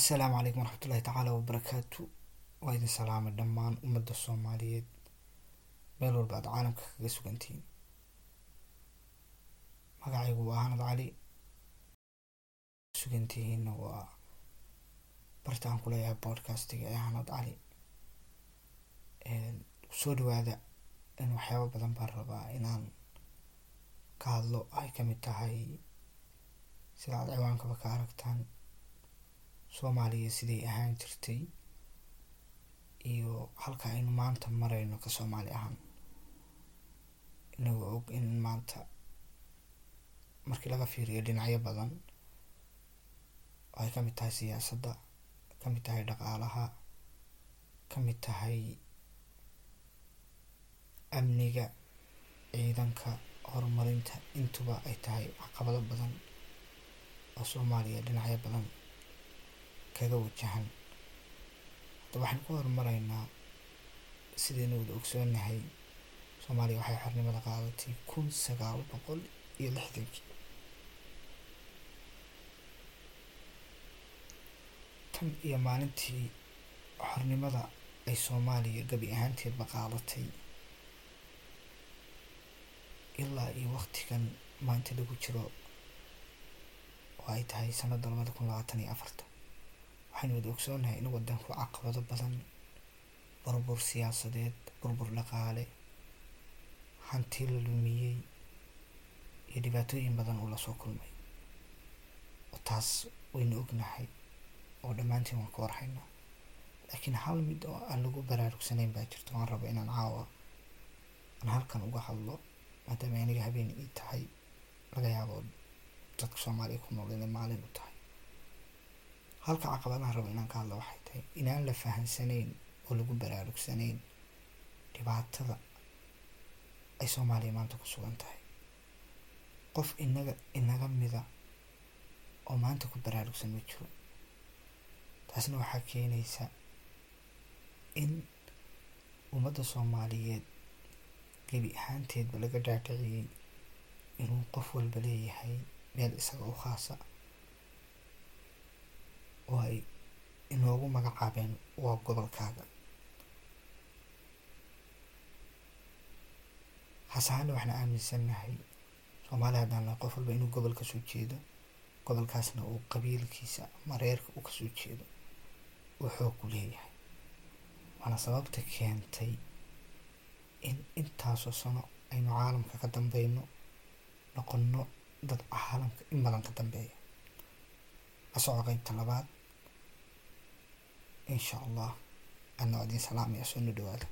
assalaamu calaykum waraxmatullahi tacaala wabarakaatu waa idin salaamay dhammaan ummadda soomaaliyeed. Meel walba aad caalamka kaga sugantihiin magacaygu waa hanad cali sugantihiinna waa bartaan ku leeyahay bodcastiga ee hanad cali soo dhawaada in waxyaaba badan baan rabaa inaan ka hadlo. Ay ka mid tahay sida aad ciwaankaba ka aragtaan soomaaliya siday ahaan jirtay iyo halka aynu maanta marayno ka soomaali ahaan. Inagoo og in maanta markii laga fiiriyo dhinacyo badan oo ay ka mid tahay siyaasadda ka mid tahay dhaqaalaha ka mid tahay amniga ciidanka horumarinta intuba ay tahay caqabado badan oo soomaaliya dhinacyo badan kaga wajahan. Hadda waxaan ku horumaraynaa sidaynu wada ogsoonahay soomaaliya waxay xornimada qaadatay kun sagaal boqol iyo lixdankii. Tan iyo maalintii xornimada ay soomaaliya gabi ahaanteedba qaadatay. Ilaa iyo waqtigan maanta lagu jiro oo ay tahay sanadda labada kun labaatan iyo afarta waxaynu wada ogsoonahay in wadanku caqabado badan burbur siyaasadeed burbur dhaqaale hanti la lumiyey iyo dhibaatooyin badan uu la soo kulmay. Oo taas waynu ognahay oo dhammaantiin waan ka warhaynaa laakiin hal mid oo aan lagu baraarugsanayn baa jirto waan rabo inaan caawa aan halkan uga hadlo maadaama aniga habeen ii tahay laga yaabo dadka soomaaliya ku nool inay maalin u tahay halka caqabadahan rabo inaan ka hadlo waxay tahay inaan la fahansanayn oo lagu baraarugsanayn dhibaatada ay soomaaliya maanta ku sugan tahay. Qof inaga inaga mida oo maanta ku baraarugsan ma jiro. Taasna waxaa keenaysa in ummadda soomaaliyeed gebi ahaanteedba laga dhaadhiciyey inuu qof walba leeyahay meel isaga u khaasa oo ay inoogu magacaabeen waa gobolkaaga. Hasaana waxaan aaminsannahay soomaaliya haddaan lahay qof walba inuu gobol ka soo jeedo gobolkaasna uu qabiilkiisa ama reerka uu ka soo jeedo uu xoog ku leeyahay. Waana sababta keentay in intaasoo sano aynu caalamka ka dambeyno noqono dad caalamka in badan ka dambeeya. La soco qeybta labaad insha allah waa idin salaamaya soo no dhawaada